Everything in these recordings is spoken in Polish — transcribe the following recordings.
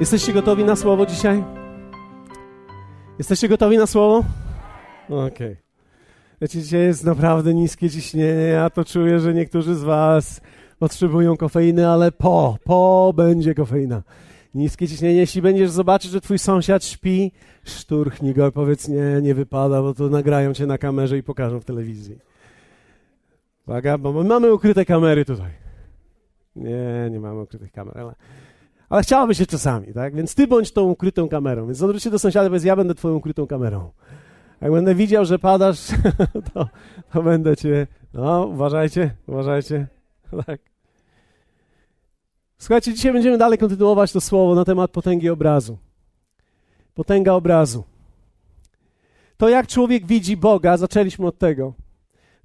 Jesteście gotowi na słowo dzisiaj? Jesteście gotowi na słowo? Okej. Okay. Wiecie, dzisiaj jest naprawdę niskie ciśnienie. Ja to czuję, że niektórzy z Was potrzebują kofeiny, ale po, po będzie kofeina. Niskie ciśnienie. Jeśli będziesz zobaczyć, że Twój sąsiad śpi, szturchnij go, powiedz nie, nie wypada, bo to nagrają Cię na kamerze i pokażą w telewizji. Uwaga, bo my mamy ukryte kamery tutaj. Nie, nie mamy ukrytych kamer, ale ale chciałaby się czasami, tak? Więc ty bądź tą ukrytą kamerą. Więc odwróć się do sąsiada i powiedz, ja będę twoją ukrytą kamerą. Jak będę widział, że padasz, to, to będę cię... No, uważajcie, uważajcie. Tak. Słuchajcie, dzisiaj będziemy dalej kontynuować to słowo na temat potęgi obrazu. Potęga obrazu. To, jak człowiek widzi Boga, zaczęliśmy od tego.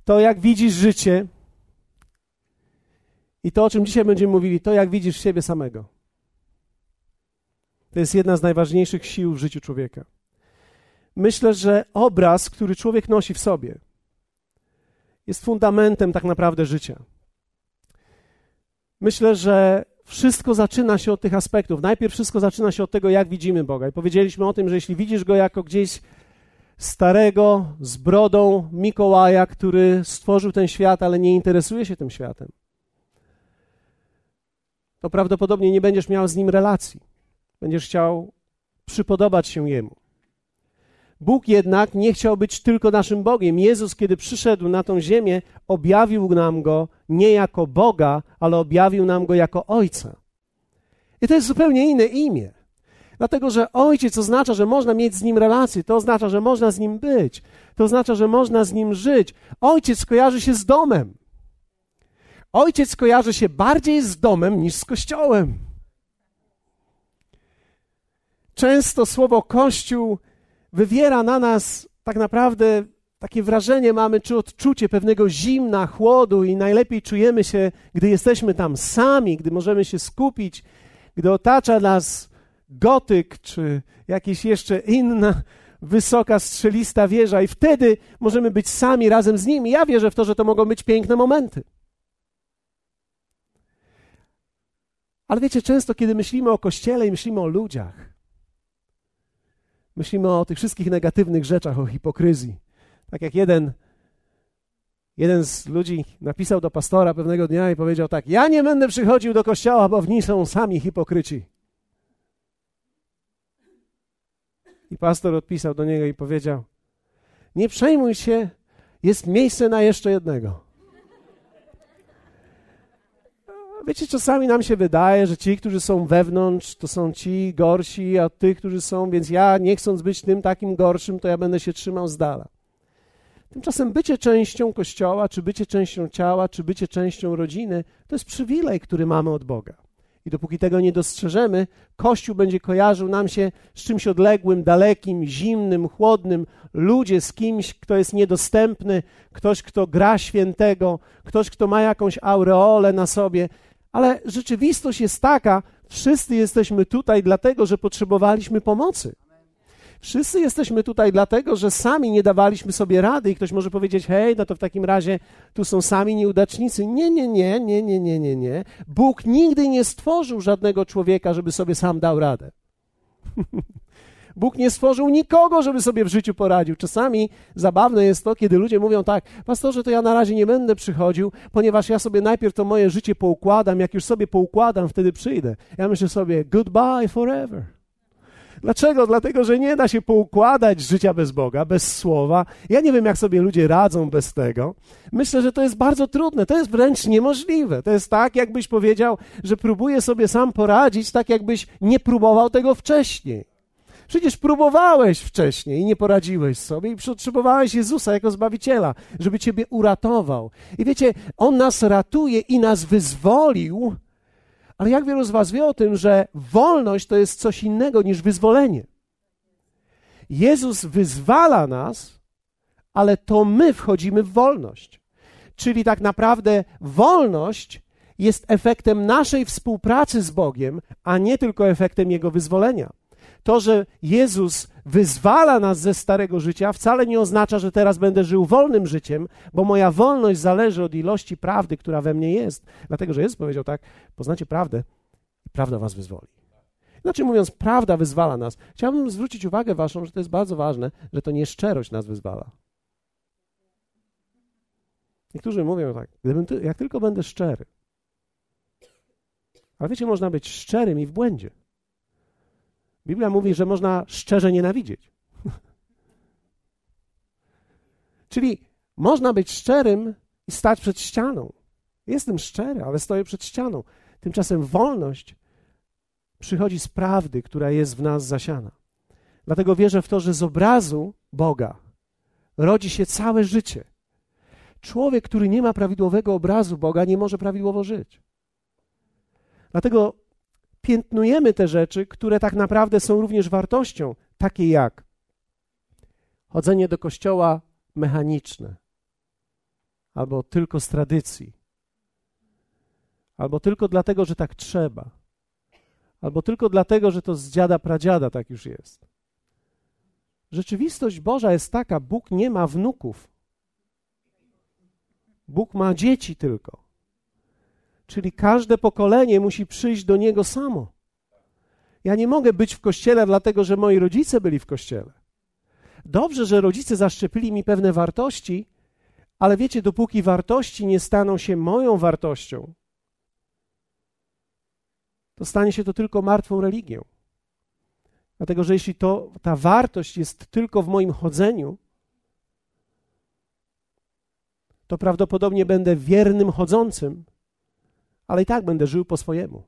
To, jak widzisz życie i to, o czym dzisiaj będziemy mówili, to, jak widzisz siebie samego. To jest jedna z najważniejszych sił w życiu człowieka. Myślę, że obraz, który człowiek nosi w sobie, jest fundamentem tak naprawdę życia. Myślę, że wszystko zaczyna się od tych aspektów. Najpierw wszystko zaczyna się od tego, jak widzimy Boga. I powiedzieliśmy o tym, że jeśli widzisz go jako gdzieś starego, z brodą Mikołaja, który stworzył ten świat, ale nie interesuje się tym światem, to prawdopodobnie nie będziesz miał z nim relacji. Będziesz chciał przypodobać się Jemu. Bóg jednak nie chciał być tylko naszym Bogiem. Jezus, kiedy przyszedł na tą ziemię, objawił nam go nie jako Boga, ale objawił nam go jako Ojca. I to jest zupełnie inne imię. Dlatego, że ojciec oznacza, że można mieć z nim relacje, to oznacza, że można z nim być, to oznacza, że można z nim żyć. Ojciec kojarzy się z domem. Ojciec kojarzy się bardziej z domem niż z kościołem. Często słowo Kościół wywiera na nas tak naprawdę takie wrażenie mamy, czy odczucie pewnego zimna, chłodu i najlepiej czujemy się, gdy jesteśmy tam sami, gdy możemy się skupić, gdy otacza nas gotyk, czy jakieś jeszcze inna wysoka, strzelista wieża i wtedy możemy być sami razem z nimi. Ja wierzę w to, że to mogą być piękne momenty. Ale wiecie, często kiedy myślimy o Kościele i myślimy o ludziach, Myślimy o tych wszystkich negatywnych rzeczach, o hipokryzji. Tak jak jeden, jeden z ludzi napisał do pastora pewnego dnia i powiedział tak: Ja nie będę przychodził do kościoła, bo w nim są sami hipokryci. I pastor odpisał do niego i powiedział: Nie przejmuj się, jest miejsce na jeszcze jednego. Wiecie, czasami nam się wydaje, że ci, którzy są wewnątrz, to są ci gorsi, a tych, którzy są, więc ja nie chcąc być tym takim gorszym, to ja będę się trzymał z dala. Tymczasem bycie częścią kościoła, czy bycie częścią ciała, czy bycie częścią rodziny, to jest przywilej, który mamy od Boga. I dopóki tego nie dostrzeżemy, Kościół będzie kojarzył nam się z czymś odległym, dalekim, zimnym, chłodnym, ludzie z kimś, kto jest niedostępny, ktoś, kto gra świętego, ktoś, kto ma jakąś aureolę na sobie. Ale rzeczywistość jest taka, wszyscy jesteśmy tutaj dlatego, że potrzebowaliśmy pomocy. Wszyscy jesteśmy tutaj dlatego, że sami nie dawaliśmy sobie rady i ktoś może powiedzieć, hej, no to w takim razie tu są sami nieudacznicy. Nie, nie, nie, nie, nie, nie, nie, nie. Bóg nigdy nie stworzył żadnego człowieka, żeby sobie sam dał radę. Bóg nie stworzył nikogo, żeby sobie w życiu poradził. Czasami zabawne jest to, kiedy ludzie mówią tak, pastorze, to ja na razie nie będę przychodził, ponieważ ja sobie najpierw to moje życie poukładam, jak już sobie poukładam, wtedy przyjdę. Ja myślę sobie, goodbye forever. Dlaczego? Dlatego, że nie da się poukładać życia bez Boga, bez słowa. Ja nie wiem, jak sobie ludzie radzą bez tego. Myślę, że to jest bardzo trudne, to jest wręcz niemożliwe. To jest tak, jakbyś powiedział, że próbuję sobie sam poradzić, tak jakbyś nie próbował tego wcześniej. Przecież próbowałeś wcześniej i nie poradziłeś sobie i potrzebowałeś Jezusa jako Zbawiciela, żeby Ciebie uratował. I wiecie, On nas ratuje i nas wyzwolił, ale jak wielu z Was wie o tym, że wolność to jest coś innego niż wyzwolenie? Jezus wyzwala nas, ale to my wchodzimy w wolność. Czyli tak naprawdę wolność jest efektem naszej współpracy z Bogiem, a nie tylko efektem Jego wyzwolenia. To, że Jezus wyzwala nas ze starego życia, wcale nie oznacza, że teraz będę żył wolnym życiem, bo moja wolność zależy od ilości prawdy, która we mnie jest. Dlatego, że Jezus powiedział tak: poznacie prawdę i prawda was wyzwoli. Znaczy mówiąc, prawda wyzwala nas. Chciałbym zwrócić uwagę waszą, że to jest bardzo ważne, że to nie szczerość nas wyzwala. Niektórzy mówią tak, gdybym ty, jak tylko będę szczery. Ale wiecie, można być szczerym i w błędzie. Biblia mówi, że można szczerze nienawidzieć. Czyli można być szczerym i stać przed ścianą. Jestem szczery, ale stoję przed ścianą. Tymczasem wolność przychodzi z prawdy, która jest w nas zasiana. Dlatego wierzę w to, że z obrazu Boga rodzi się całe życie. Człowiek, który nie ma prawidłowego obrazu Boga, nie może prawidłowo żyć. Dlatego piętnujemy te rzeczy, które tak naprawdę są również wartością, takie jak chodzenie do kościoła mechaniczne, albo tylko z tradycji, albo tylko dlatego, że tak trzeba, albo tylko dlatego, że to z dziada pradziada tak już jest. Rzeczywistość Boża jest taka: Bóg nie ma wnuków. Bóg ma dzieci tylko. Czyli każde pokolenie musi przyjść do Niego samo. Ja nie mogę być w kościele, dlatego że moi rodzice byli w kościele. Dobrze, że rodzice zaszczepili mi pewne wartości, ale wiecie, dopóki wartości nie staną się moją wartością, to stanie się to tylko martwą religią. Dlatego, że jeśli to, ta wartość jest tylko w moim chodzeniu, to prawdopodobnie będę wiernym chodzącym, ale i tak będę żył po swojemu.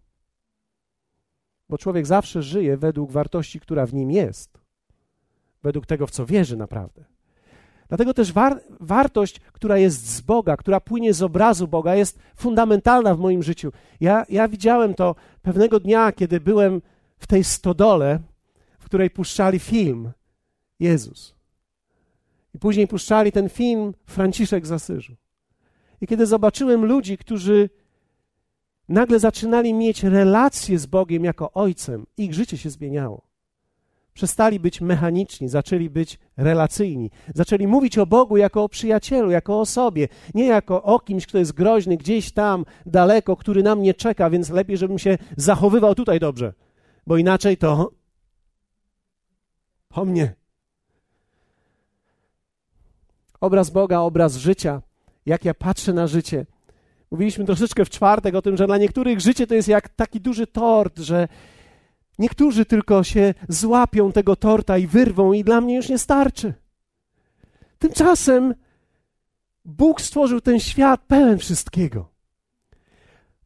Bo człowiek zawsze żyje według wartości, która w nim jest, według tego, w co wierzy naprawdę. Dlatego też war wartość, która jest z Boga, która płynie z obrazu Boga, jest fundamentalna w moim życiu. Ja, ja widziałem to pewnego dnia, kiedy byłem w tej stodole, w której puszczali film Jezus. I później puszczali ten film Franciszek z Asyżu. I kiedy zobaczyłem ludzi, którzy nagle zaczynali mieć relacje z Bogiem jako Ojcem, ich życie się zmieniało. Przestali być mechaniczni, zaczęli być relacyjni. Zaczęli mówić o Bogu jako o przyjacielu, jako o sobie, nie jako o kimś, kto jest groźny gdzieś tam daleko, który nam nie czeka, więc lepiej, żebym się zachowywał tutaj dobrze, bo inaczej to po mnie. Obraz Boga, obraz życia, jak ja patrzę na życie. Mówiliśmy troszeczkę w czwartek o tym, że dla niektórych życie to jest jak taki duży tort, że Niektórzy tylko się złapią tego torta i wyrwą, i dla mnie już nie starczy. Tymczasem Bóg stworzył ten świat pełen wszystkiego.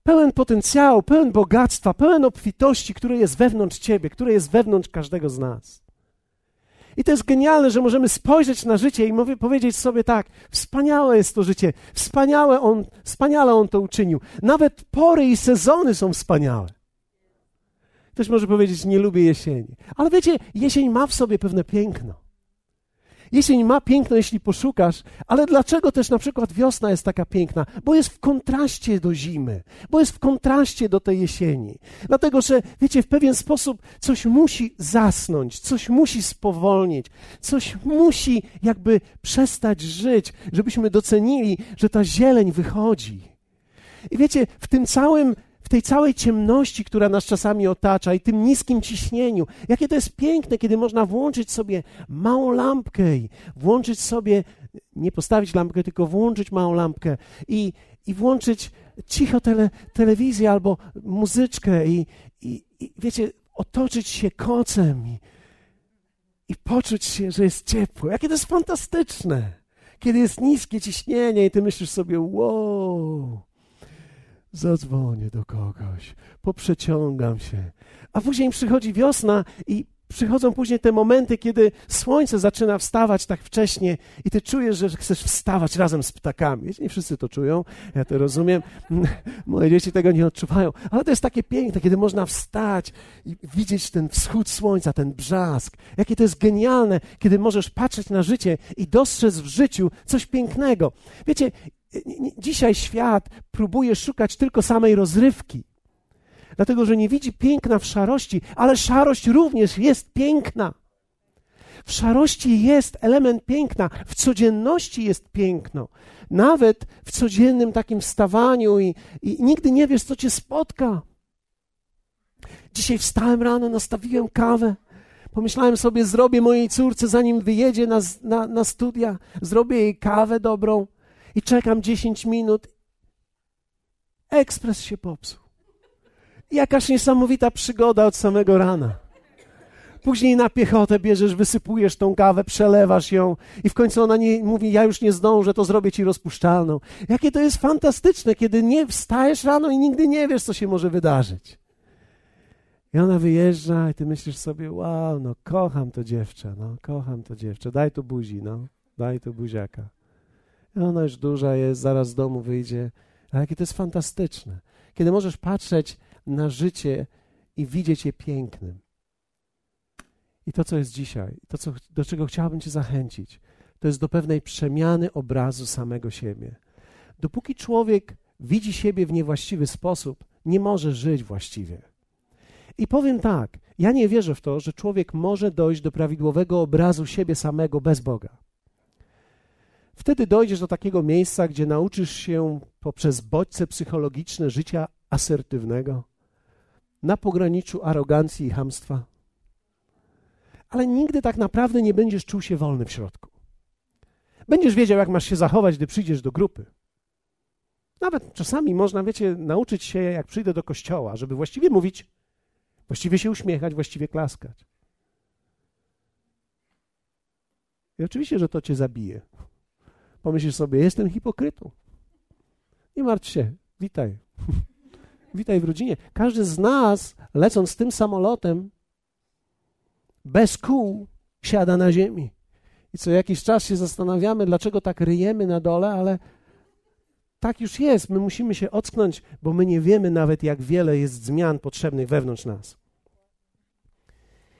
Pełen potencjału, pełen bogactwa, pełen obfitości, które jest wewnątrz ciebie, które jest wewnątrz każdego z nas. I to jest genialne, że możemy spojrzeć na życie i mówię, powiedzieć sobie tak: wspaniałe jest to życie, wspaniałe on, wspaniale on to uczynił. Nawet pory i sezony są wspaniałe. Ktoś może powiedzieć, nie lubię jesieni. Ale wiecie, jesień ma w sobie pewne piękno. Jesień ma piękno, jeśli poszukasz, ale dlaczego też na przykład wiosna jest taka piękna? Bo jest w kontraście do zimy, bo jest w kontraście do tej jesieni. Dlatego, że wiecie, w pewien sposób coś musi zasnąć, coś musi spowolnić, coś musi jakby przestać żyć, żebyśmy docenili, że ta zieleń wychodzi. I wiecie, w tym całym tej całej ciemności, która nas czasami otacza i tym niskim ciśnieniu. Jakie to jest piękne, kiedy można włączyć sobie małą lampkę i włączyć sobie, nie postawić lampkę, tylko włączyć małą lampkę i, i włączyć cicho tele, telewizję albo muzyczkę i, i, i wiecie, otoczyć się kocem i, i poczuć się, że jest ciepło. Jakie to jest fantastyczne. Kiedy jest niskie ciśnienie i ty myślisz sobie, wow, zadzwonię do kogoś, poprzeciągam się. A później przychodzi wiosna i przychodzą później te momenty, kiedy słońce zaczyna wstawać tak wcześnie i ty czujesz, że chcesz wstawać razem z ptakami. Nie wszyscy to czują, ja to rozumiem. Moje dzieci tego nie odczuwają, ale to jest takie piękne, kiedy można wstać i widzieć ten wschód słońca, ten brzask. Jakie to jest genialne, kiedy możesz patrzeć na życie i dostrzec w życiu coś pięknego. Wiecie, Dzisiaj świat próbuje szukać tylko samej rozrywki, dlatego że nie widzi piękna w szarości, ale szarość również jest piękna. W szarości jest element piękna, w codzienności jest piękno. Nawet w codziennym takim wstawaniu i, i nigdy nie wiesz, co cię spotka. Dzisiaj wstałem rano, nastawiłem kawę. Pomyślałem sobie, zrobię mojej córce, zanim wyjedzie na, na, na studia, zrobię jej kawę dobrą i czekam 10 minut. Ekspres się popsuł. Jakaż niesamowita przygoda od samego rana. Później na piechotę bierzesz, wysypujesz tą kawę, przelewasz ją i w końcu ona nie, mówi, ja już nie zdążę, to zrobię ci rozpuszczalną. Jakie to jest fantastyczne, kiedy nie wstajesz rano i nigdy nie wiesz, co się może wydarzyć. I ona wyjeżdża i ty myślisz sobie, wow, no kocham to dziewczę, no kocham to dziewczę, daj tu buzi, no, daj tu buziaka. Ona już duża jest, zaraz z domu wyjdzie. Ale jakie to jest fantastyczne, kiedy możesz patrzeć na życie i widzieć je pięknym. I to, co jest dzisiaj, to, co, do czego chciałbym Cię zachęcić, to jest do pewnej przemiany obrazu samego siebie. Dopóki człowiek widzi siebie w niewłaściwy sposób, nie może żyć właściwie. I powiem tak, ja nie wierzę w to, że człowiek może dojść do prawidłowego obrazu siebie samego bez Boga. Wtedy dojdziesz do takiego miejsca, gdzie nauczysz się poprzez bodźce psychologiczne życia asertywnego, na pograniczu arogancji i hamstwa ale nigdy tak naprawdę nie będziesz czuł się wolny w środku. Będziesz wiedział, jak masz się zachować, gdy przyjdziesz do grupy. Nawet czasami można, wiecie, nauczyć się, jak przyjdę do kościoła, żeby właściwie mówić, właściwie się uśmiechać, właściwie klaskać. I oczywiście, że to cię zabije. Pomyślisz sobie, jestem hipokrytą. Nie martw się, witaj. witaj w rodzinie. Każdy z nas, lecąc tym samolotem, bez kół siada na ziemi. I co jakiś czas się zastanawiamy, dlaczego tak ryjemy na dole, ale tak już jest. My musimy się ocknąć, bo my nie wiemy nawet, jak wiele jest zmian potrzebnych wewnątrz nas.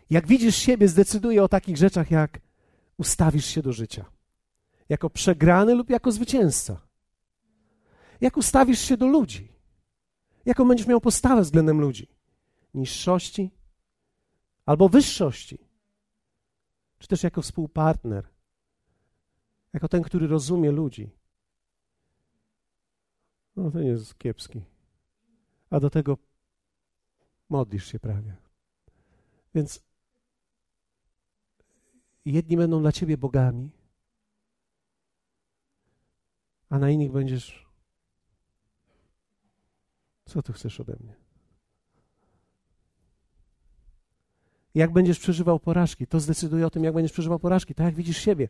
Jak widzisz siebie, zdecyduje o takich rzeczach, jak ustawisz się do życia. Jako przegrany lub jako zwycięzca. Jak ustawisz się do ludzi. Jaką będziesz miał postawę względem ludzi. Niższości, albo wyższości, czy też jako współpartner, jako ten, który rozumie ludzi. No to jest kiepski. A do tego modlisz się prawie. Więc jedni będą dla ciebie bogami, a na innych będziesz. Co tu chcesz ode mnie? Jak będziesz przeżywał porażki, to zdecyduje o tym, jak będziesz przeżywał porażki, tak jak widzisz siebie.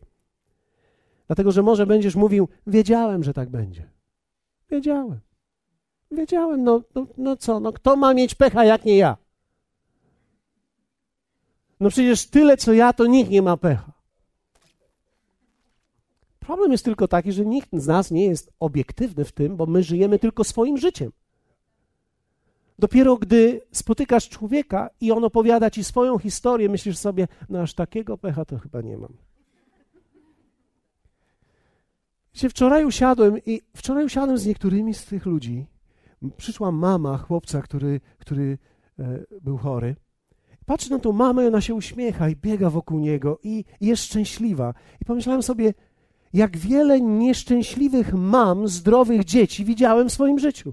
Dlatego, że może będziesz mówił, wiedziałem, że tak będzie. Wiedziałem. Wiedziałem, no, no, no co, no kto ma mieć pecha, jak nie ja? No przecież tyle, co ja, to nikt nie ma pecha. Problem jest tylko taki, że nikt z nas nie jest obiektywny w tym, bo my żyjemy tylko swoim życiem. Dopiero gdy spotykasz człowieka i on opowiada ci swoją historię, myślisz sobie, no aż takiego pecha to chyba nie mam. Wiecie, wczoraj usiadłem i wczoraj usiadłem z niektórymi z tych ludzi. Przyszła mama chłopca, który, który e, był chory. Patrzę na tą mamę i ona się uśmiecha i biega wokół niego i, i jest szczęśliwa. I pomyślałem sobie, jak wiele nieszczęśliwych mam zdrowych dzieci widziałem w swoim życiu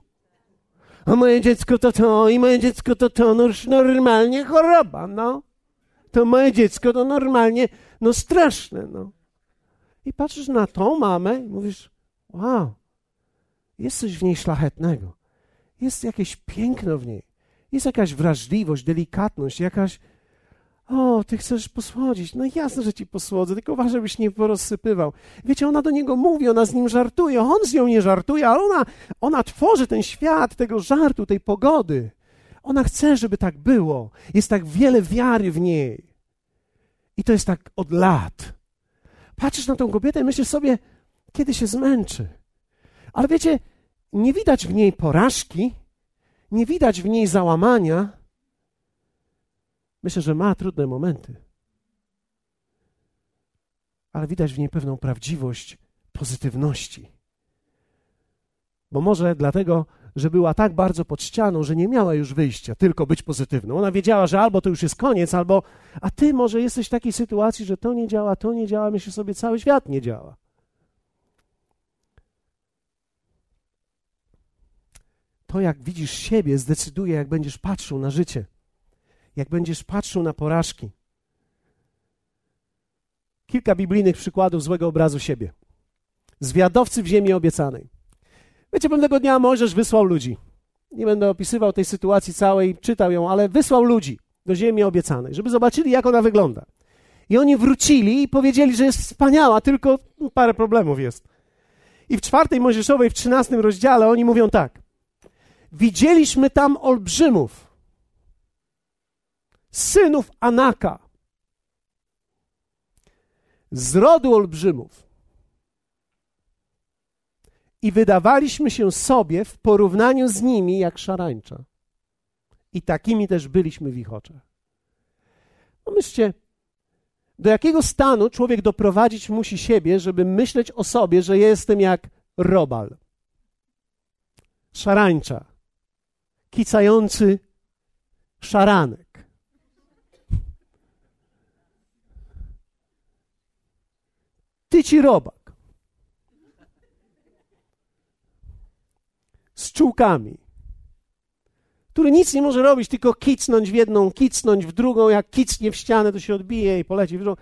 a moje dziecko to to i moje dziecko to to, no normalnie choroba, no. To moje dziecko to normalnie, no straszne, no. I patrzysz na tą mamę i mówisz, wow, jest coś w niej szlachetnego. Jest jakieś piękno w niej. Jest jakaś wrażliwość, delikatność, jakaś o, ty chcesz posłodzić. No jasne, że ci posłodzę, tylko uważaj, żebyś nie porozsypywał. Wiecie, ona do niego mówi, ona z nim żartuje, on z nią nie żartuje, ale ona, ona tworzy ten świat tego żartu, tej pogody. Ona chce, żeby tak było. Jest tak wiele wiary w niej. I to jest tak od lat. Patrzysz na tą kobietę i myślisz sobie, kiedy się zmęczy. Ale wiecie, nie widać w niej porażki, nie widać w niej załamania, Myślę, że ma trudne momenty, ale widać w niej pewną prawdziwość pozytywności. Bo może dlatego, że była tak bardzo pod ścianą, że nie miała już wyjścia, tylko być pozytywną. Ona wiedziała, że albo to już jest koniec, albo a ty może jesteś w takiej sytuacji, że to nie działa, to nie działa, myślisz sobie, cały świat nie działa. To, jak widzisz siebie, zdecyduje, jak będziesz patrzył na życie. Jak będziesz patrzył na porażki. Kilka biblijnych przykładów złego obrazu siebie. Zwiadowcy w ziemi obiecanej. Wiecie, pewnego dnia Mojżesz wysłał ludzi. Nie będę opisywał tej sytuacji całej, czytał ją, ale wysłał ludzi do ziemi obiecanej, żeby zobaczyli, jak ona wygląda. I oni wrócili i powiedzieli, że jest wspaniała, tylko parę problemów jest. I w czwartej Mojżeszowej, w trzynastym rozdziale oni mówią tak. Widzieliśmy tam olbrzymów, synów Anaka, z rodu olbrzymów. I wydawaliśmy się sobie w porównaniu z nimi jak szarańcza. I takimi też byliśmy w ich oczach. Pomyślcie, do jakiego stanu człowiek doprowadzić musi siebie, żeby myśleć o sobie, że jestem jak robal, szarańcza, kicający szaranek. Tyci robak. Z czułkami który nic nie może robić, tylko kicnąć w jedną, kicnąć w drugą, jak kicnie w ścianę, to się odbije i poleci w drugą.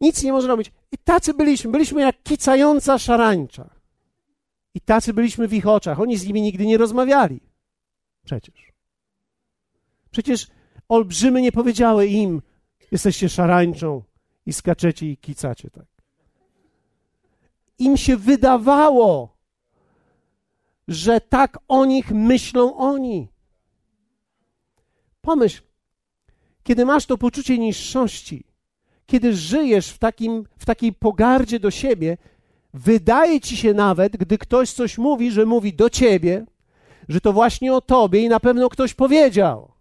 Nic nie może robić. I tacy byliśmy, byliśmy jak kicająca szarańcza. I tacy byliśmy w ich oczach. Oni z nimi nigdy nie rozmawiali. Przecież. Przecież olbrzymy nie powiedziały im, jesteście szarańczą i skaczecie i kicacie tak. Im się wydawało, że tak o nich myślą oni. Pomyśl, kiedy masz to poczucie niższości, kiedy żyjesz w, takim, w takiej pogardzie do siebie, wydaje ci się nawet, gdy ktoś coś mówi, że mówi do ciebie, że to właśnie o tobie i na pewno ktoś powiedział.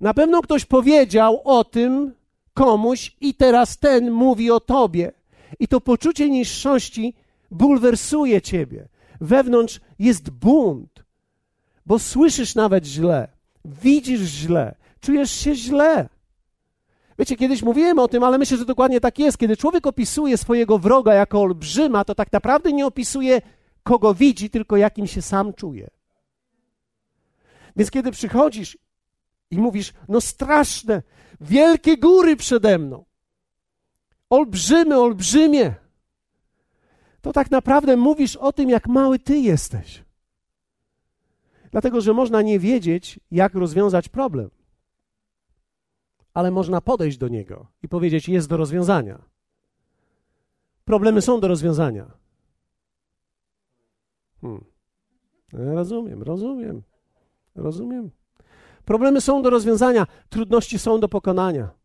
Na pewno ktoś powiedział o tym komuś i teraz ten mówi o tobie. I to poczucie niższości bulwersuje ciebie wewnątrz jest bunt, bo słyszysz nawet źle, widzisz źle, czujesz się źle. Wiecie, kiedyś mówiłem o tym, ale myślę, że dokładnie tak jest. Kiedy człowiek opisuje swojego wroga jako olbrzyma, to tak naprawdę nie opisuje, kogo widzi, tylko jakim się sam czuje. Więc kiedy przychodzisz i mówisz, no straszne, wielkie góry przede mną, olbrzymy, olbrzymie, to tak naprawdę mówisz o tym, jak mały ty jesteś. Dlatego, że można nie wiedzieć, jak rozwiązać problem, ale można podejść do niego i powiedzieć: Jest do rozwiązania. Problemy są do rozwiązania. Hmm. Rozumiem, rozumiem, rozumiem. Problemy są do rozwiązania, trudności są do pokonania.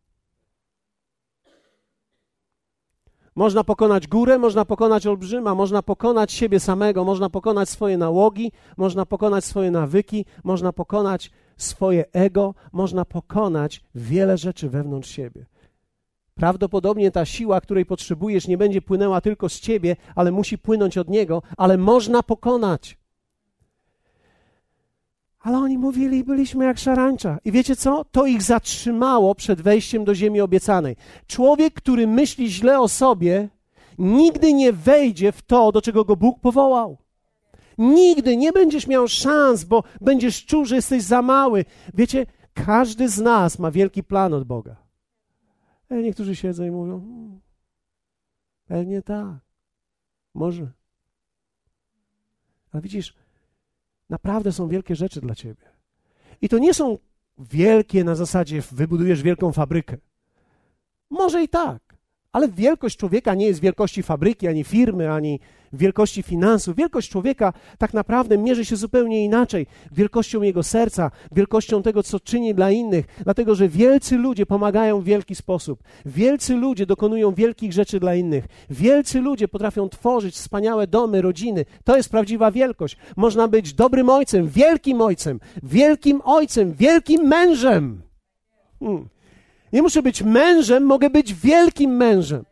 Można pokonać górę, można pokonać olbrzyma, można pokonać siebie samego, można pokonać swoje nałogi, można pokonać swoje nawyki, można pokonać swoje ego, można pokonać wiele rzeczy wewnątrz siebie. Prawdopodobnie ta siła, której potrzebujesz, nie będzie płynęła tylko z ciebie, ale musi płynąć od niego, ale można pokonać. Ale oni mówili, byliśmy jak szarańcza. I wiecie co? To ich zatrzymało przed wejściem do ziemi obiecanej. Człowiek, który myśli źle o sobie, nigdy nie wejdzie w to, do czego go Bóg powołał. Nigdy nie będziesz miał szans, bo będziesz czuł, że jesteś za mały. Wiecie, każdy z nas ma wielki plan od Boga. Ale niektórzy siedzą i mówią, hmm, pewnie tak, może. Ale widzisz, Naprawdę są wielkie rzeczy dla ciebie. I to nie są wielkie na zasadzie wybudujesz wielką fabrykę. Może i tak, ale wielkość człowieka nie jest wielkości fabryki, ani firmy, ani wielkości finansów. Wielkość człowieka tak naprawdę mierzy się zupełnie inaczej. Wielkością jego serca, wielkością tego, co czyni dla innych. Dlatego, że wielcy ludzie pomagają w wielki sposób. Wielcy ludzie dokonują wielkich rzeczy dla innych. Wielcy ludzie potrafią tworzyć wspaniałe domy, rodziny. To jest prawdziwa wielkość. Można być dobrym ojcem, wielkim ojcem, wielkim ojcem, wielkim mężem. Hmm. Nie muszę być mężem, mogę być wielkim mężem.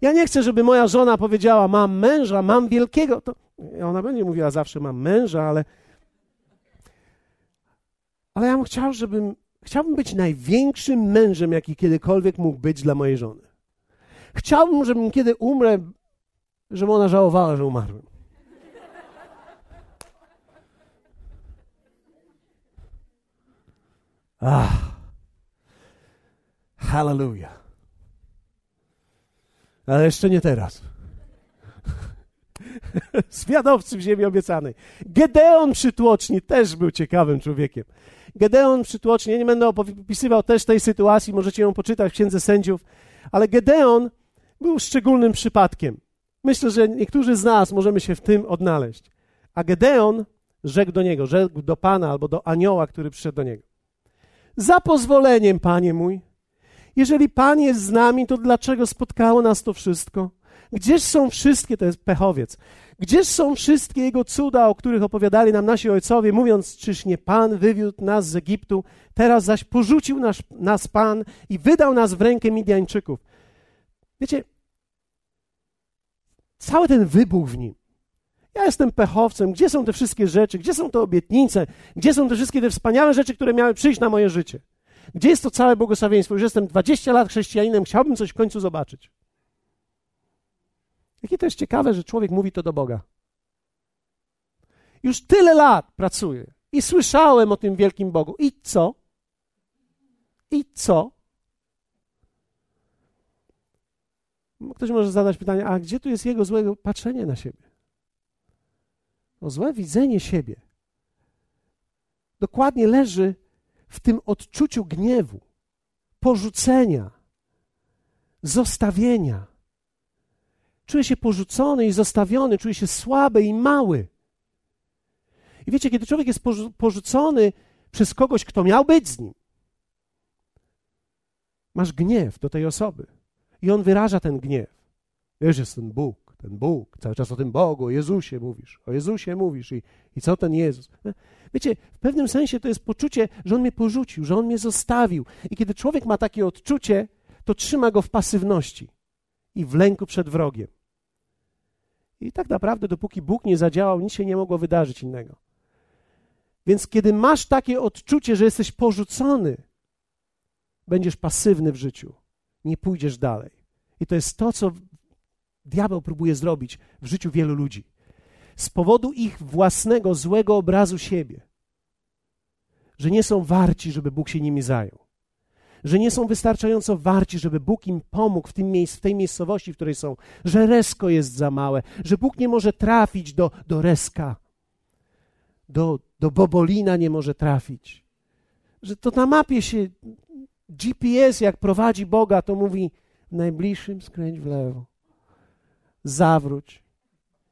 Ja nie chcę, żeby moja żona powiedziała: Mam męża, mam wielkiego. To ona będzie mówiła zawsze: Mam męża, ale. Ale ja bym chciał, żebym. Chciałbym być największym mężem, jaki kiedykolwiek mógł być dla mojej żony. Chciałbym, żebym kiedy umrę, żeby ona żałowała, że umarłem. Ach. Hallelujah. Ale jeszcze nie teraz. Zwiadowcy w ziemi obiecanej. Gedeon przytłoczni też był ciekawym człowiekiem. Gedeon przytłoczni, ja nie będę opisywał też tej sytuacji, możecie ją poczytać w Księdze Sędziów, ale Gedeon był szczególnym przypadkiem. Myślę, że niektórzy z nas możemy się w tym odnaleźć. A Gedeon rzekł do niego, rzekł do Pana albo do anioła, który przyszedł do niego. Za pozwoleniem, Panie mój, jeżeli Pan jest z nami, to dlaczego spotkało nas to wszystko? Gdzież są wszystkie, to jest pechowiec, gdzież są wszystkie Jego cuda, o których opowiadali nam nasi ojcowie, mówiąc, czyż nie Pan wywiódł nas z Egiptu, teraz zaś porzucił nas, nas Pan i wydał nas w rękę Midianczyków. Wiecie, cały ten wybuch w nim. Ja jestem pechowcem. Gdzie są te wszystkie rzeczy? Gdzie są te obietnice? Gdzie są te wszystkie te wspaniałe rzeczy, które miały przyjść na moje życie? Gdzie jest to całe błogosławieństwo? Już jestem 20 lat chrześcijaninem, chciałbym coś w końcu zobaczyć. Jakie to jest ciekawe, że człowiek mówi to do Boga. Już tyle lat pracuję i słyszałem o tym wielkim Bogu. I co? I co? Ktoś może zadać pytanie, a gdzie tu jest jego złe patrzenie na siebie? No, złe widzenie siebie dokładnie leży w tym odczuciu gniewu, porzucenia, zostawienia. Czuję się porzucony i zostawiony, czuję się słaby i mały. I wiecie, kiedy człowiek jest porzucony przez kogoś, kto miał być z nim, masz gniew do tej osoby. I on wyraża ten gniew. Wiesz, jest ten Bóg, ten Bóg, cały czas o tym Bogu, o Jezusie mówisz, o Jezusie mówisz i, i co ten Jezus. Wiecie, w pewnym sensie to jest poczucie, że On mnie porzucił, że On mnie zostawił. I kiedy człowiek ma takie odczucie, to trzyma go w pasywności i w lęku przed wrogiem. I tak naprawdę, dopóki Bóg nie zadziałał, nic się nie mogło wydarzyć innego. Więc kiedy masz takie odczucie, że jesteś porzucony, będziesz pasywny w życiu, nie pójdziesz dalej. I to jest to, co diabeł próbuje zrobić w życiu wielu ludzi. Z powodu ich własnego złego obrazu siebie, że nie są warci, żeby Bóg się nimi zajął, że nie są wystarczająco warci, żeby Bóg im pomógł w, tym miejsc, w tej miejscowości, w której są, że Resko jest za małe, że Bóg nie może trafić do, do Reska, do, do Bobolina nie może trafić, że to na mapie się GPS, jak prowadzi Boga, to mówi najbliższym skręć w lewo, zawróć,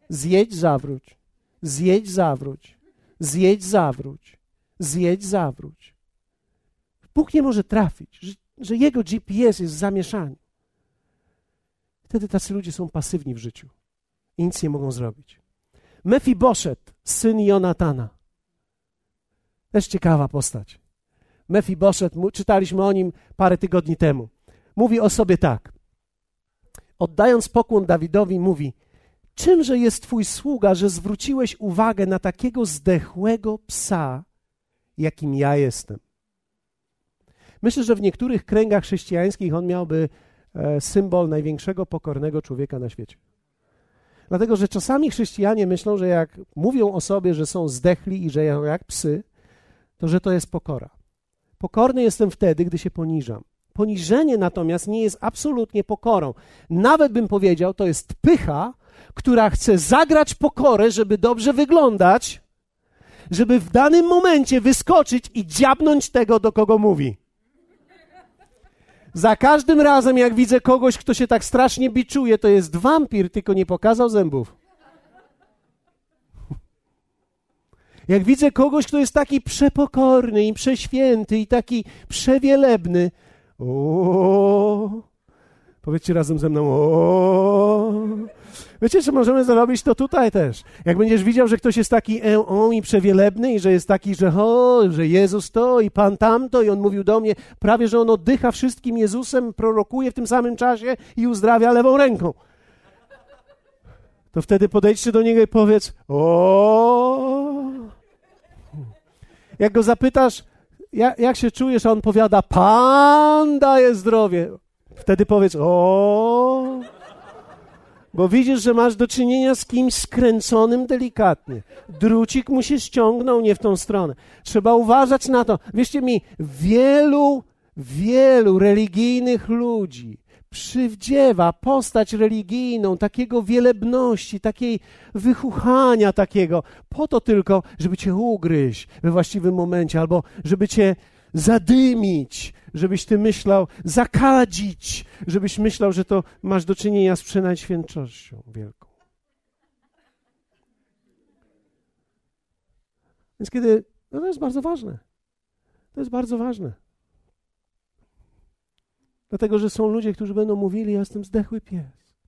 Zjedź, zawróć. Zjedź, zawróć. Zjedź, zawróć. Zjedź, zawróć. Bóg nie może trafić, że, że jego GPS jest w zamieszaniu. Wtedy tacy ludzie są pasywni w życiu i nic nie mogą zrobić. Mefiboszet, syn Jonatana. Też ciekawa postać. Mefiboszet, czytaliśmy o nim parę tygodni temu. Mówi o sobie tak. Oddając pokłon Dawidowi, mówi: Czymże jest Twój sługa, że zwróciłeś uwagę na takiego zdechłego psa, jakim ja jestem? Myślę, że w niektórych kręgach chrześcijańskich on miałby e, symbol największego pokornego człowieka na świecie. Dlatego, że czasami chrześcijanie myślą, że jak mówią o sobie, że są zdechli i że jak psy, to że to jest pokora. Pokorny jestem wtedy, gdy się poniżam. Poniżenie natomiast nie jest absolutnie pokorą. Nawet bym powiedział, to jest pycha, która chce zagrać pokorę, żeby dobrze wyglądać, żeby w danym momencie wyskoczyć i dziabnąć tego, do kogo mówi. Za każdym razem, jak widzę kogoś, kto się tak strasznie biczuje, to jest wampir, tylko nie pokazał zębów. Jak widzę kogoś, kto jest taki przepokorny i prześwięty i taki przewielebny, o, powiedzcie razem ze mną, o, Wiecie, że możemy zrobić to tutaj też. Jak będziesz widział, że ktoś jest taki e, on i przewielebny i że jest taki, że o, że Jezus to i Pan tamto i on mówił do mnie, prawie, że on oddycha wszystkim Jezusem, prorokuje w tym samym czasie i uzdrawia lewą ręką. To wtedy podejdźcie do niego i powiedz o. Jak go zapytasz, jak, jak się czujesz, a on powiada, Pan daje zdrowie. Wtedy powiedz o. Bo widzisz, że masz do czynienia z kimś skręconym delikatnie. Drucik mu się ściągnął nie w tą stronę. Trzeba uważać na to. Wierzcie mi, wielu, wielu religijnych ludzi przywdziewa postać religijną, takiego wielebności, takiej wychuchania takiego, po to tylko, żeby cię ugryźć we właściwym momencie, albo żeby cię zadymić, żebyś ty myślał, zakadzić, żebyś myślał, że to masz do czynienia z przenajświętczością wielką. Więc kiedy, no to jest bardzo ważne. To jest bardzo ważne. Dlatego, że są ludzie, którzy będą mówili, ja jestem zdechły pies.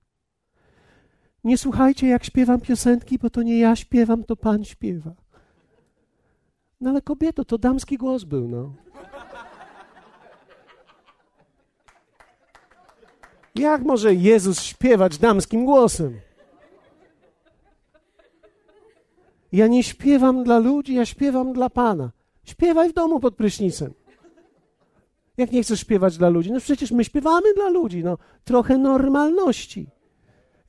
Nie słuchajcie, jak śpiewam piosenki, bo to nie ja śpiewam, to Pan śpiewa. No ale kobieto, to damski głos był, no. Jak może Jezus śpiewać damskim głosem? Ja nie śpiewam dla ludzi, ja śpiewam dla Pana. Śpiewaj w domu pod prysznicem. Jak nie chcesz śpiewać dla ludzi? No przecież my śpiewamy dla ludzi, no. Trochę normalności.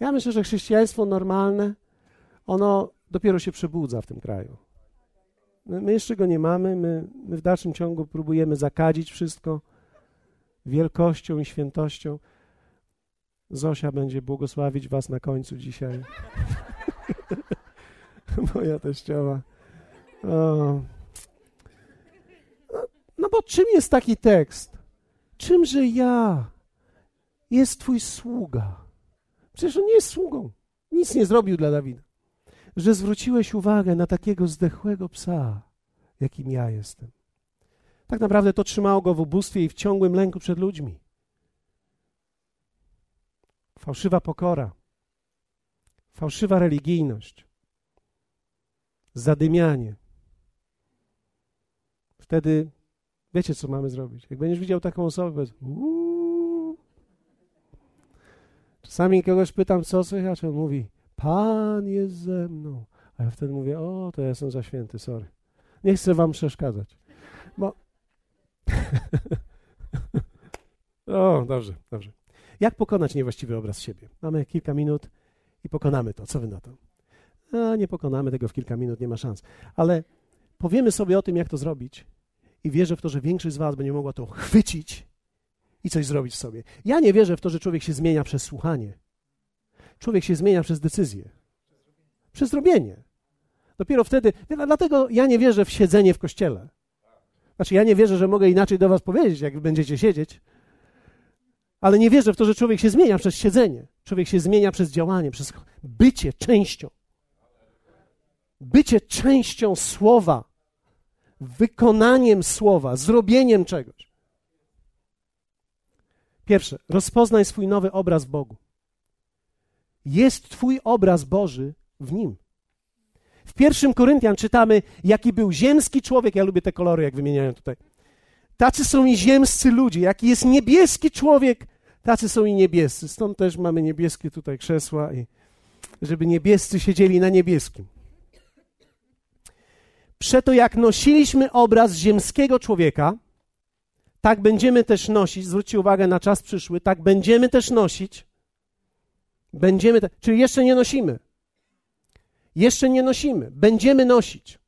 Ja myślę, że chrześcijaństwo normalne, ono dopiero się przebudza w tym kraju. My, my jeszcze go nie mamy, my, my w dalszym ciągu próbujemy zakadzić wszystko wielkością i świętością. Zosia będzie błogosławić was na końcu dzisiaj. Moja teściowa. O. No, bo czym jest taki tekst? Czymże ja jest twój sługa? Przecież on nie jest sługą. Nic nie zrobił dla Dawida. Że zwróciłeś uwagę na takiego zdechłego psa, jakim ja jestem. Tak naprawdę to trzymało go w ubóstwie i w ciągłym lęku przed ludźmi fałszywa pokora, fałszywa religijność, zadymianie. Wtedy wiecie, co mamy zrobić. Jak będziesz widział taką osobę, powiedz. Czasami kogoś pytam, co słychać, on mówi, Pan jest ze mną. A ja wtedy mówię, o, to ja jestem za święty, sorry. Nie chcę wam przeszkadzać. Bo... o, dobrze, dobrze. Jak pokonać niewłaściwy obraz siebie? Mamy kilka minut i pokonamy to. Co wy na to? A, nie pokonamy tego w kilka minut, nie ma szans. Ale powiemy sobie o tym, jak to zrobić i wierzę w to, że większość z was będzie mogła to chwycić i coś zrobić sobie. Ja nie wierzę w to, że człowiek się zmienia przez słuchanie. Człowiek się zmienia przez decyzję. Przez zrobienie. Dopiero wtedy, dlatego ja nie wierzę w siedzenie w kościele. Znaczy, ja nie wierzę, że mogę inaczej do was powiedzieć, jak będziecie siedzieć, ale nie wierzę w to, że człowiek się zmienia przez siedzenie. Człowiek się zmienia przez działanie, przez bycie częścią. Bycie częścią słowa, wykonaniem słowa, zrobieniem czegoś. Pierwsze, rozpoznaj swój nowy obraz Bogu. Jest Twój obraz Boży w nim. W pierwszym Koryntian czytamy, jaki był ziemski człowiek. Ja lubię te kolory, jak wymieniają tutaj. Tacy są i ziemscy ludzie. Jaki jest niebieski człowiek, tacy są i niebiescy. Stąd też mamy niebieskie tutaj krzesła, i żeby niebiescy siedzieli na niebieskim. Przeto jak nosiliśmy obraz ziemskiego człowieka, tak będziemy też nosić, zwróćcie uwagę na czas przyszły, tak będziemy też nosić, będziemy, te, czyli jeszcze nie nosimy. Jeszcze nie nosimy, będziemy nosić.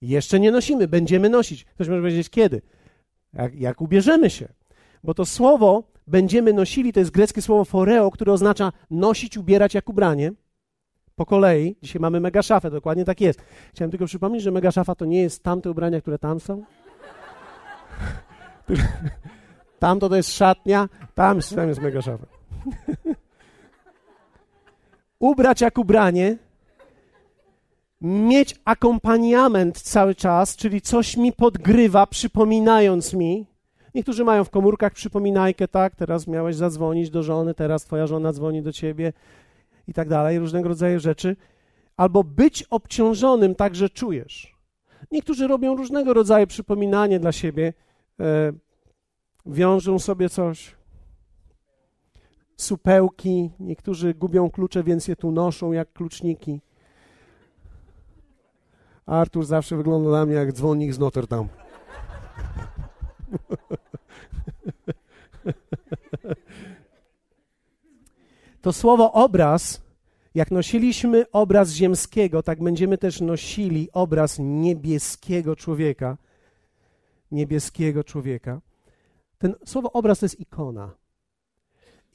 Jeszcze nie nosimy, będziemy nosić. Ktoś może powiedzieć kiedy? Jak, jak ubierzemy się. Bo to słowo będziemy nosili, to jest greckie słowo foreo, które oznacza nosić, ubierać jak ubranie. Po kolei, dzisiaj mamy mega szafę, dokładnie tak jest. Chciałem tylko przypomnieć, że mega szafa to nie jest tamte ubrania, które tam są. Tamto to jest szatnia, tam, tam jest mega szafa. Ubrać jak ubranie, mieć akompaniament cały czas, czyli coś mi podgrywa, przypominając mi. Niektórzy mają w komórkach przypominajkę, tak, teraz miałeś zadzwonić do żony, teraz twoja żona dzwoni do ciebie i tak dalej, różnego rodzaju rzeczy. Albo być obciążonym tak, że czujesz. Niektórzy robią różnego rodzaju przypominanie dla siebie, e, wiążą sobie coś, supełki, niektórzy gubią klucze, więc je tu noszą jak kluczniki. Artur zawsze wygląda na mnie jak dzwonnik z Notre Dame. To słowo obraz, jak nosiliśmy obraz ziemskiego, tak będziemy też nosili obraz niebieskiego człowieka. Niebieskiego człowieka. Ten słowo obraz to jest ikona.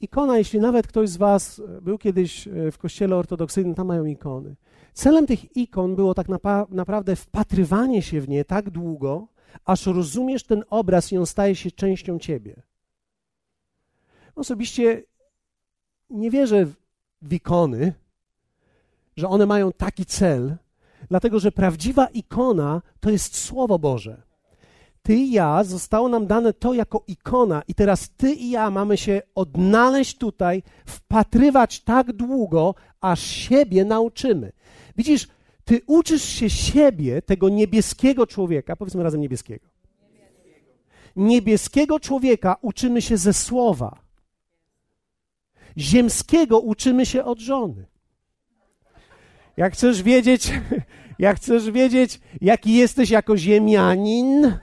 Ikona, jeśli nawet ktoś z Was był kiedyś w kościele ortodoksyjnym, tam mają ikony. Celem tych ikon było tak naprawdę wpatrywanie się w nie tak długo, aż rozumiesz ten obraz i on staje się częścią ciebie. Osobiście nie wierzę w ikony, że one mają taki cel, dlatego że prawdziwa ikona to jest Słowo Boże. Ty i ja zostało nam dane to jako ikona, i teraz ty i ja mamy się odnaleźć tutaj, wpatrywać tak długo, aż siebie nauczymy. Widzisz, ty uczysz się siebie, tego niebieskiego człowieka, powiedzmy razem niebieskiego. Niebieskiego człowieka uczymy się ze słowa. Ziemskiego uczymy się od żony. Jak chcesz wiedzieć, jak chcesz wiedzieć, jaki jesteś jako ziemianin,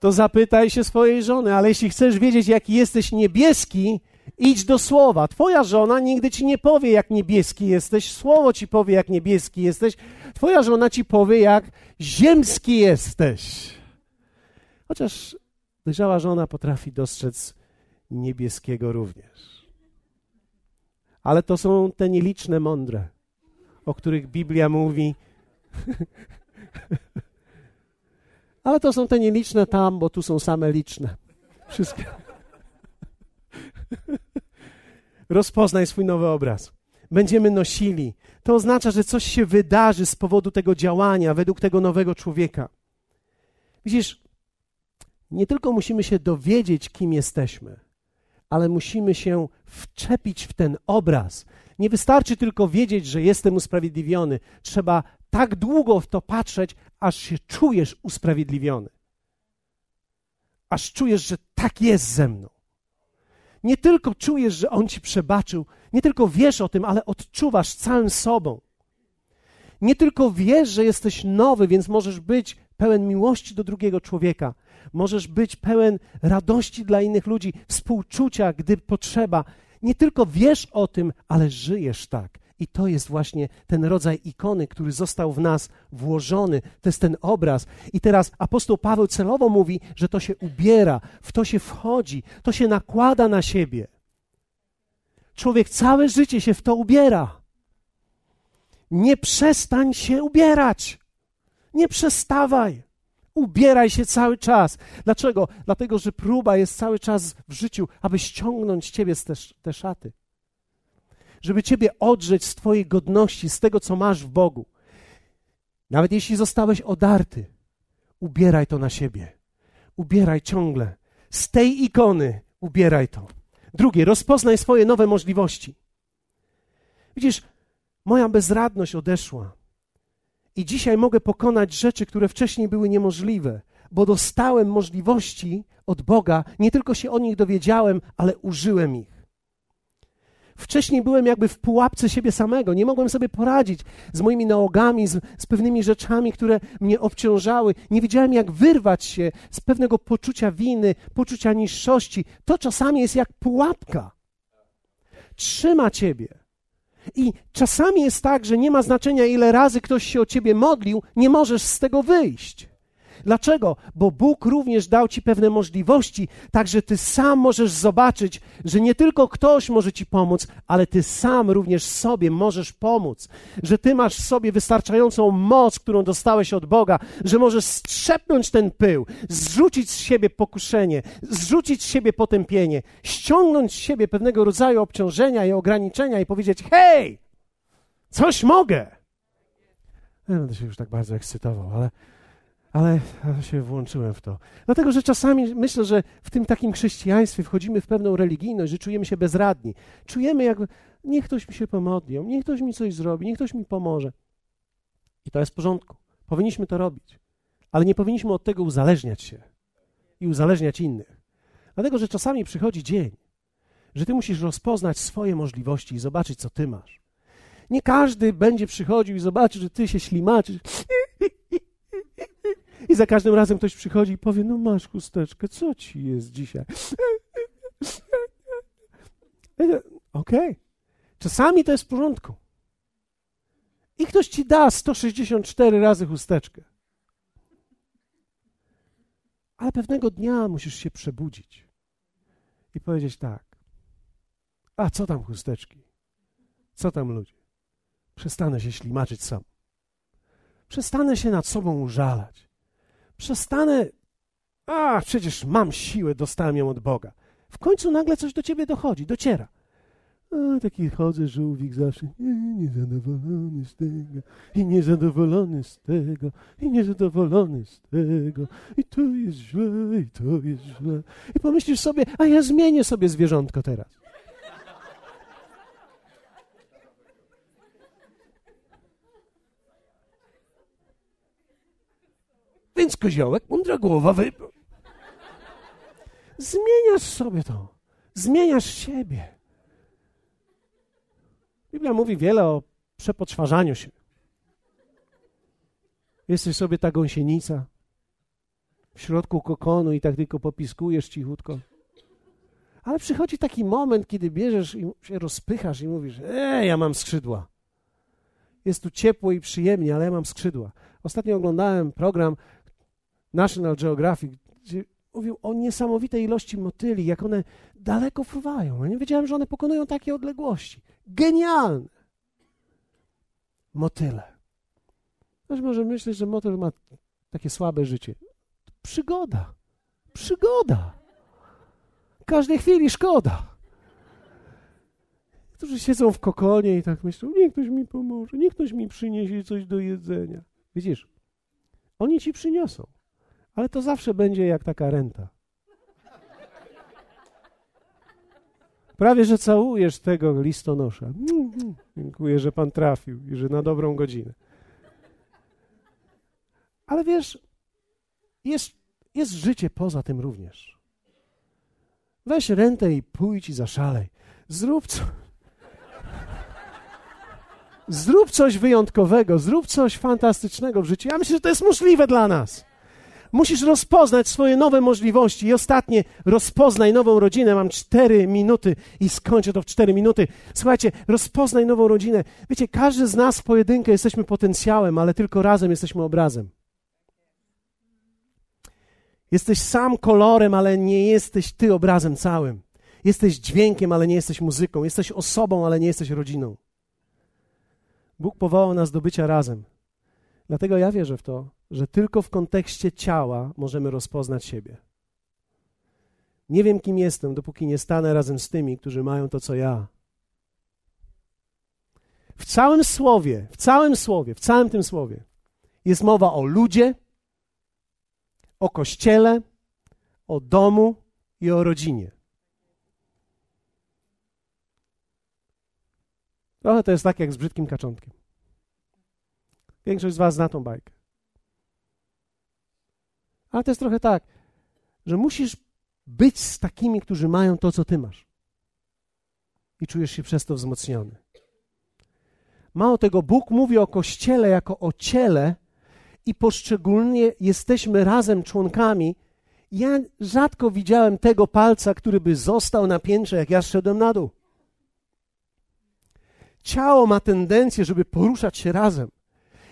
to zapytaj się swojej żony, ale jeśli chcesz wiedzieć, jaki jesteś niebieski, idź do słowa. Twoja żona nigdy ci nie powie, jak niebieski jesteś, słowo ci powie, jak niebieski jesteś. Twoja żona ci powie, jak ziemski jesteś. Chociaż dojrzała żona potrafi dostrzec niebieskiego również. Ale to są te nieliczne mądre, o których Biblia mówi. Ale to są te nieliczne tam, bo tu są same liczne. Wszystkie. Rozpoznaj swój nowy obraz. Będziemy nosili. To oznacza, że coś się wydarzy z powodu tego działania, według tego nowego człowieka. Widzisz, nie tylko musimy się dowiedzieć, kim jesteśmy, ale musimy się wczepić w ten obraz. Nie wystarczy tylko wiedzieć, że jestem usprawiedliwiony. Trzeba tak długo w to patrzeć, aż się czujesz usprawiedliwiony. Aż czujesz, że tak jest ze mną. Nie tylko czujesz, że On ci przebaczył, nie tylko wiesz o tym, ale odczuwasz całym sobą. Nie tylko wiesz, że jesteś nowy, więc możesz być pełen miłości do drugiego człowieka, możesz być pełen radości dla innych ludzi, współczucia, gdy potrzeba. Nie tylko wiesz o tym, ale żyjesz tak. I to jest właśnie ten rodzaj ikony, który został w nas włożony. To jest ten obraz. I teraz apostoł Paweł celowo mówi, że to się ubiera, w to się wchodzi, to się nakłada na siebie. Człowiek całe życie się w to ubiera. Nie przestań się ubierać. Nie przestawaj. Ubieraj się cały czas. Dlaczego? Dlatego, że próba jest cały czas w życiu, aby ściągnąć ciebie z te, te szaty żeby Ciebie odrzeć z Twojej godności, z tego, co masz w Bogu. Nawet jeśli zostałeś odarty, ubieraj to na siebie. Ubieraj ciągle. Z tej ikony ubieraj to. Drugie, rozpoznaj swoje nowe możliwości. Widzisz, moja bezradność odeszła. I dzisiaj mogę pokonać rzeczy, które wcześniej były niemożliwe, bo dostałem możliwości od Boga, nie tylko się o nich dowiedziałem, ale użyłem ich. Wcześniej byłem jakby w pułapce siebie samego, nie mogłem sobie poradzić z moimi nałogami, z, z pewnymi rzeczami, które mnie obciążały. Nie wiedziałem, jak wyrwać się z pewnego poczucia winy, poczucia niższości. To czasami jest jak pułapka. Trzyma ciebie. I czasami jest tak, że nie ma znaczenia, ile razy ktoś się o ciebie modlił, nie możesz z tego wyjść. Dlaczego? Bo Bóg również dał ci pewne możliwości, tak że ty sam możesz zobaczyć, że nie tylko ktoś może ci pomóc, ale ty sam również sobie możesz pomóc. Że ty masz w sobie wystarczającą moc, którą dostałeś od Boga, że możesz strzepnąć ten pył, zrzucić z siebie pokuszenie, zrzucić z siebie potępienie, ściągnąć z siebie pewnego rodzaju obciążenia i ograniczenia i powiedzieć: Hej, coś mogę. Nie będę się już tak bardzo ekscytował, ale ale się włączyłem w to. Dlatego, że czasami myślę, że w tym takim chrześcijaństwie wchodzimy w pewną religijność, że czujemy się bezradni. Czujemy, jak niech ktoś mi się pomodli, niech ktoś mi coś zrobi, niech ktoś mi pomoże. I to jest w porządku. Powinniśmy to robić. Ale nie powinniśmy od tego uzależniać się i uzależniać innych. Dlatego, że czasami przychodzi dzień, że ty musisz rozpoznać swoje możliwości i zobaczyć, co ty masz. Nie każdy będzie przychodził i zobaczy, że ty się ślimaczysz. I za każdym razem ktoś przychodzi i powie: No, masz chusteczkę, co ci jest dzisiaj? Okej. Okay. Czasami to jest w porządku. I ktoś ci da 164 razy chusteczkę. Ale pewnego dnia musisz się przebudzić i powiedzieć tak. A co tam chusteczki? Co tam ludzie? Przestanę się ślimaczyć sam. Przestanę się nad sobą użalać. Przestanę. A, przecież mam siłę, dostałem ją od Boga. W końcu nagle coś do ciebie dochodzi, dociera. A, taki chodzę żółwik zawsze, niezadowolony z tego, i niezadowolony z tego, i niezadowolony z tego, i to jest źle, i to jest źle. I pomyślisz sobie, a ja zmienię sobie zwierzątko teraz. Więc koziołek, mądra głowa, wy... Zmieniasz sobie to. Zmieniasz siebie. Biblia mówi wiele o przepoczwarzaniu się. Jesteś sobie ta gąsienica w środku kokonu i tak tylko popiskujesz cichutko. Ale przychodzi taki moment, kiedy bierzesz i się rozpychasz i mówisz: Ej, ja mam skrzydła. Jest tu ciepło i przyjemnie, ale ja mam skrzydła. Ostatnio oglądałem program National Geographic, gdzie mówił o niesamowitej ilości motyli, jak one daleko fruwają. Ja nie wiedziałem, że one pokonują takie odległości. Genialne. Motyle. Ktoś może myśleć, że motyl ma takie słabe życie. Przygoda. Przygoda. Każdej chwili szkoda. Którzy siedzą w kokonie i tak myślą, niech ktoś mi pomoże, niech ktoś mi przyniesie coś do jedzenia. Widzisz, oni ci przyniosą, ale to zawsze będzie jak taka renta. Prawie, że całujesz tego listonosza. Dziękuję, że pan trafił i że na dobrą godzinę. Ale wiesz, jest, jest życie poza tym również. Weź rentę i pójdź i zaszalej. Zrób co. Zrób coś wyjątkowego, zrób coś fantastycznego w życiu. Ja myślę, że to jest możliwe dla nas. Musisz rozpoznać swoje nowe możliwości. I ostatnie, rozpoznaj nową rodzinę. Mam cztery minuty i skończę to w cztery minuty. Słuchajcie, rozpoznaj nową rodzinę. Wiecie, każdy z nas w pojedynkę jesteśmy potencjałem, ale tylko razem jesteśmy obrazem. Jesteś sam kolorem, ale nie jesteś ty obrazem całym. Jesteś dźwiękiem, ale nie jesteś muzyką. Jesteś osobą, ale nie jesteś rodziną. Bóg powołał nas do bycia razem. Dlatego ja wierzę w to, że tylko w kontekście ciała możemy rozpoznać siebie. Nie wiem, kim jestem, dopóki nie stanę razem z tymi, którzy mają to, co ja. W całym słowie, w całym słowie, w całym tym słowie jest mowa o ludzie, o kościele, o domu i o rodzinie. Trochę to jest tak jak z brzydkim kaczątkiem. Większość z Was zna tą bajkę. Ale to jest trochę tak, że musisz być z takimi, którzy mają to, co Ty masz. I czujesz się przez to wzmocniony. Mało tego, Bóg mówi o Kościele jako o ciele i poszczególnie jesteśmy razem członkami. Ja rzadko widziałem tego palca, który by został na piętrze, jak ja szedłem na dół. Ciało ma tendencję, żeby poruszać się razem.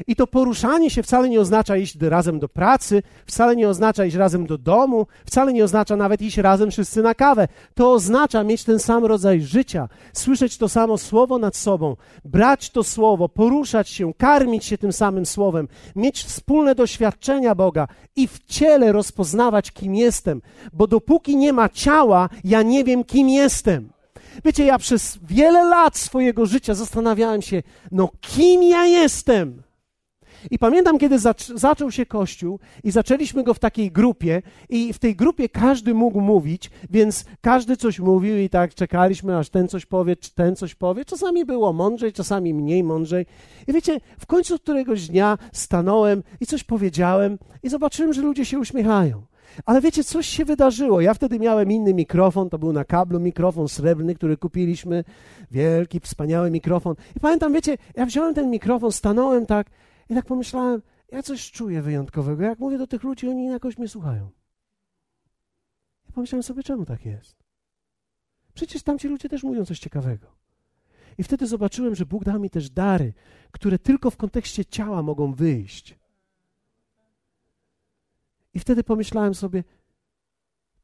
I to poruszanie się wcale nie oznacza iść razem do pracy, wcale nie oznacza iść razem do domu, wcale nie oznacza nawet iść razem wszyscy na kawę. To oznacza mieć ten sam rodzaj życia, słyszeć to samo słowo nad sobą, brać to słowo, poruszać się, karmić się tym samym słowem, mieć wspólne doświadczenia Boga i w ciele rozpoznawać, kim jestem. Bo dopóki nie ma ciała, ja nie wiem, kim jestem. Wiecie, ja przez wiele lat swojego życia zastanawiałem się, no kim ja jestem? I pamiętam, kiedy zaczął się kościół i zaczęliśmy go w takiej grupie i w tej grupie każdy mógł mówić, więc każdy coś mówił i tak czekaliśmy, aż ten coś powie, czy ten coś powie. Czasami było mądrzej, czasami mniej mądrzej. I wiecie, w końcu któregoś dnia stanąłem i coś powiedziałem i zobaczyłem, że ludzie się uśmiechają. Ale wiecie, coś się wydarzyło. Ja wtedy miałem inny mikrofon, to był na kablu mikrofon srebrny, który kupiliśmy. Wielki, wspaniały mikrofon. I pamiętam, wiecie, ja wziąłem ten mikrofon, stanąłem tak i tak pomyślałem, ja coś czuję wyjątkowego. Jak mówię do tych ludzi, oni jakoś mnie słuchają. I pomyślałem sobie, czemu tak jest? Przecież tamci ludzie też mówią coś ciekawego. I wtedy zobaczyłem, że Bóg dał mi też dary, które tylko w kontekście ciała mogą wyjść. I wtedy pomyślałem sobie,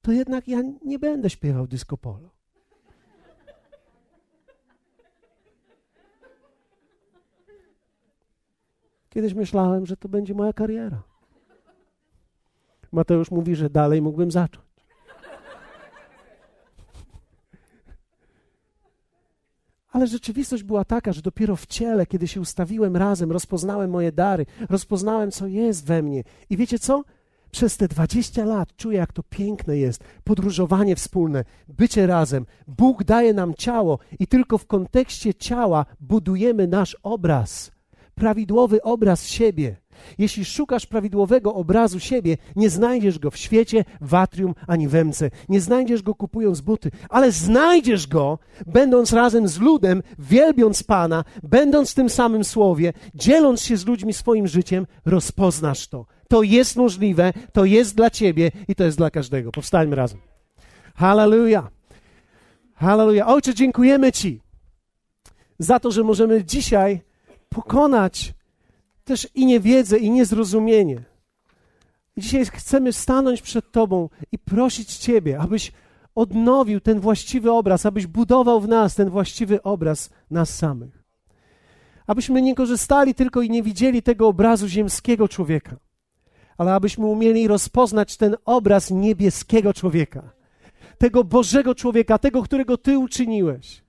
to jednak ja nie będę śpiewał disco polo. Kiedyś myślałem, że to będzie moja kariera. Mateusz mówi, że dalej mógłbym zacząć. Ale rzeczywistość była taka, że dopiero w ciele, kiedy się ustawiłem razem, rozpoznałem moje dary, rozpoznałem, co jest we mnie. I wiecie co? Przez te 20 lat czuję, jak to piękne jest. Podróżowanie wspólne, bycie razem. Bóg daje nam ciało i tylko w kontekście ciała budujemy nasz obraz. Prawidłowy obraz siebie. Jeśli szukasz prawidłowego obrazu siebie, nie znajdziesz go w świecie, w atrium ani w emce. Nie znajdziesz go kupując buty, ale znajdziesz go, będąc razem z ludem, wielbiąc Pana, będąc w tym samym słowie, dzieląc się z ludźmi swoim życiem, rozpoznasz to. To jest możliwe, to jest dla ciebie i to jest dla każdego. Powstańmy razem. Hallelujah. Hallelujah. Ojcze, dziękujemy Ci za to, że możemy dzisiaj pokonać też i niewiedzę, i niezrozumienie. Dzisiaj chcemy stanąć przed Tobą i prosić Ciebie, abyś odnowił ten właściwy obraz, abyś budował w nas ten właściwy obraz nas samych. Abyśmy nie korzystali tylko i nie widzieli tego obrazu ziemskiego człowieka, ale abyśmy umieli rozpoznać ten obraz niebieskiego człowieka, tego Bożego człowieka, tego, którego Ty uczyniłeś.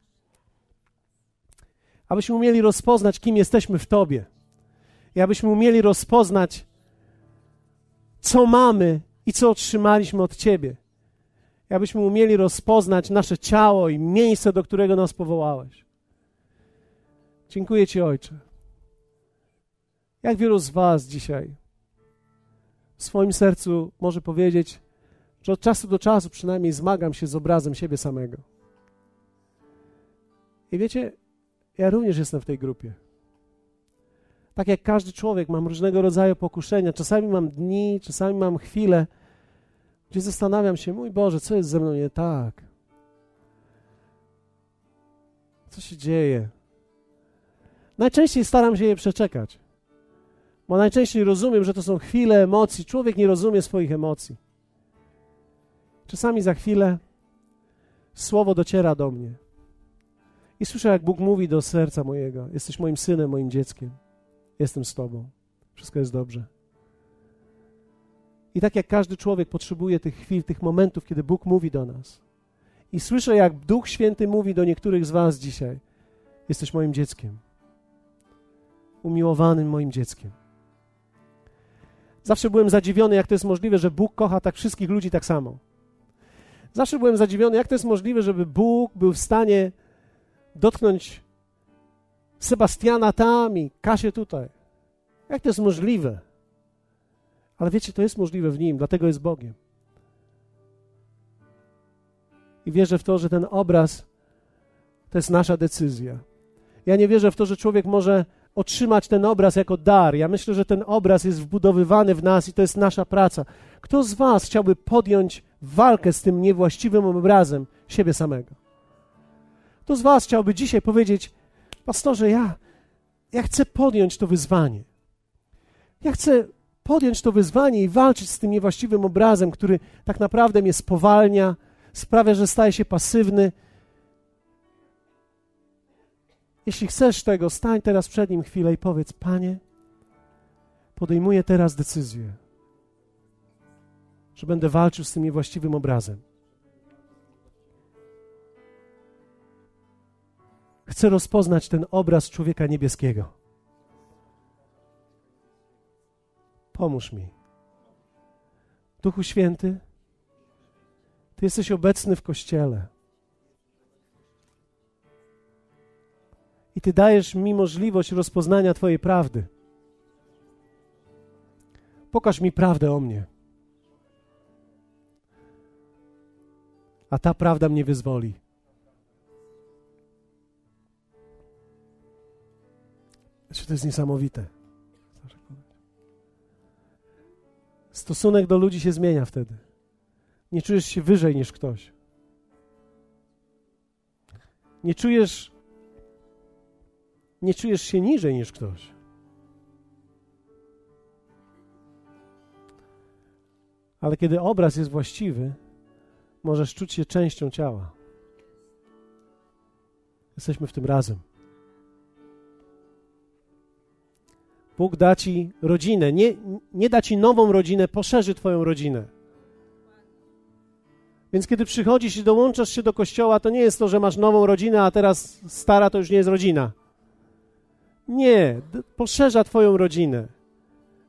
Abyśmy umieli rozpoznać, kim jesteśmy w Tobie i abyśmy umieli rozpoznać, co mamy i co otrzymaliśmy od Ciebie. I abyśmy umieli rozpoznać nasze ciało i miejsce, do którego nas powołałeś. Dziękuję Ci, Ojcze. Jak wielu z Was dzisiaj w swoim sercu może powiedzieć, że od czasu do czasu przynajmniej zmagam się z obrazem siebie samego. I wiecie, ja również jestem w tej grupie. Tak jak każdy człowiek, mam różnego rodzaju pokuszenia. Czasami mam dni, czasami mam chwile, gdzie zastanawiam się, mój Boże, co jest ze mną nie tak? Co się dzieje? Najczęściej staram się je przeczekać, bo najczęściej rozumiem, że to są chwile emocji. Człowiek nie rozumie swoich emocji. Czasami za chwilę słowo dociera do mnie i słyszę, jak Bóg mówi do serca mojego: Jesteś moim synem, moim dzieckiem. Jestem z Tobą. Wszystko jest dobrze. I tak jak każdy człowiek potrzebuje tych chwil, tych momentów, kiedy Bóg mówi do nas. I słyszę, jak Duch Święty mówi do niektórych z Was dzisiaj: Jesteś moim dzieckiem. Umiłowanym moim dzieckiem. Zawsze byłem zadziwiony, jak to jest możliwe, że Bóg kocha tak wszystkich ludzi tak samo. Zawsze byłem zadziwiony, jak to jest możliwe, żeby Bóg był w stanie dotknąć Sebastiana tam i Kasię tutaj. Jak to jest możliwe? Ale wiecie, to jest możliwe w Nim, dlatego jest Bogiem. I wierzę w to, że ten obraz to jest nasza decyzja. Ja nie wierzę w to, że człowiek może otrzymać ten obraz jako dar. Ja myślę, że ten obraz jest wbudowywany w nas i to jest nasza praca. Kto z Was chciałby podjąć walkę z tym niewłaściwym obrazem siebie samego? Kto z Was chciałby dzisiaj powiedzieć: Pastorze, ja, ja chcę podjąć to wyzwanie. Ja chcę podjąć to wyzwanie i walczyć z tym niewłaściwym obrazem, który tak naprawdę mnie spowalnia, sprawia, że staję się pasywny. Jeśli chcesz tego, stań teraz przed nim chwilę i powiedz: Panie, podejmuję teraz decyzję, że będę walczył z tym niewłaściwym obrazem. Chcę rozpoznać ten obraz człowieka niebieskiego. Pomóż mi. Duchu Święty, Ty jesteś obecny w kościele. I Ty dajesz mi możliwość rozpoznania Twojej prawdy. Pokaż mi prawdę o mnie. A ta prawda mnie wyzwoli. Znaczy, to jest niesamowite. Stosunek do ludzi się zmienia wtedy. Nie czujesz się wyżej niż ktoś. Nie czujesz, nie czujesz się niżej niż ktoś. Ale kiedy obraz jest właściwy, możesz czuć się częścią ciała. Jesteśmy w tym razem. Bóg da ci rodzinę, nie, nie da ci nową rodzinę, poszerzy twoją rodzinę. Więc kiedy przychodzisz i dołączasz się do kościoła, to nie jest to, że masz nową rodzinę, a teraz stara to już nie jest rodzina. Nie, poszerza twoją rodzinę.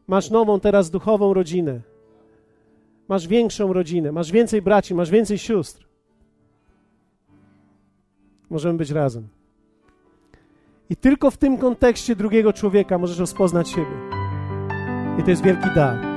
Masz nową teraz duchową rodzinę. Masz większą rodzinę, masz więcej braci, masz więcej sióstr. Możemy być razem. I tylko w tym kontekście drugiego człowieka możesz rozpoznać siebie. I to jest wielki dar.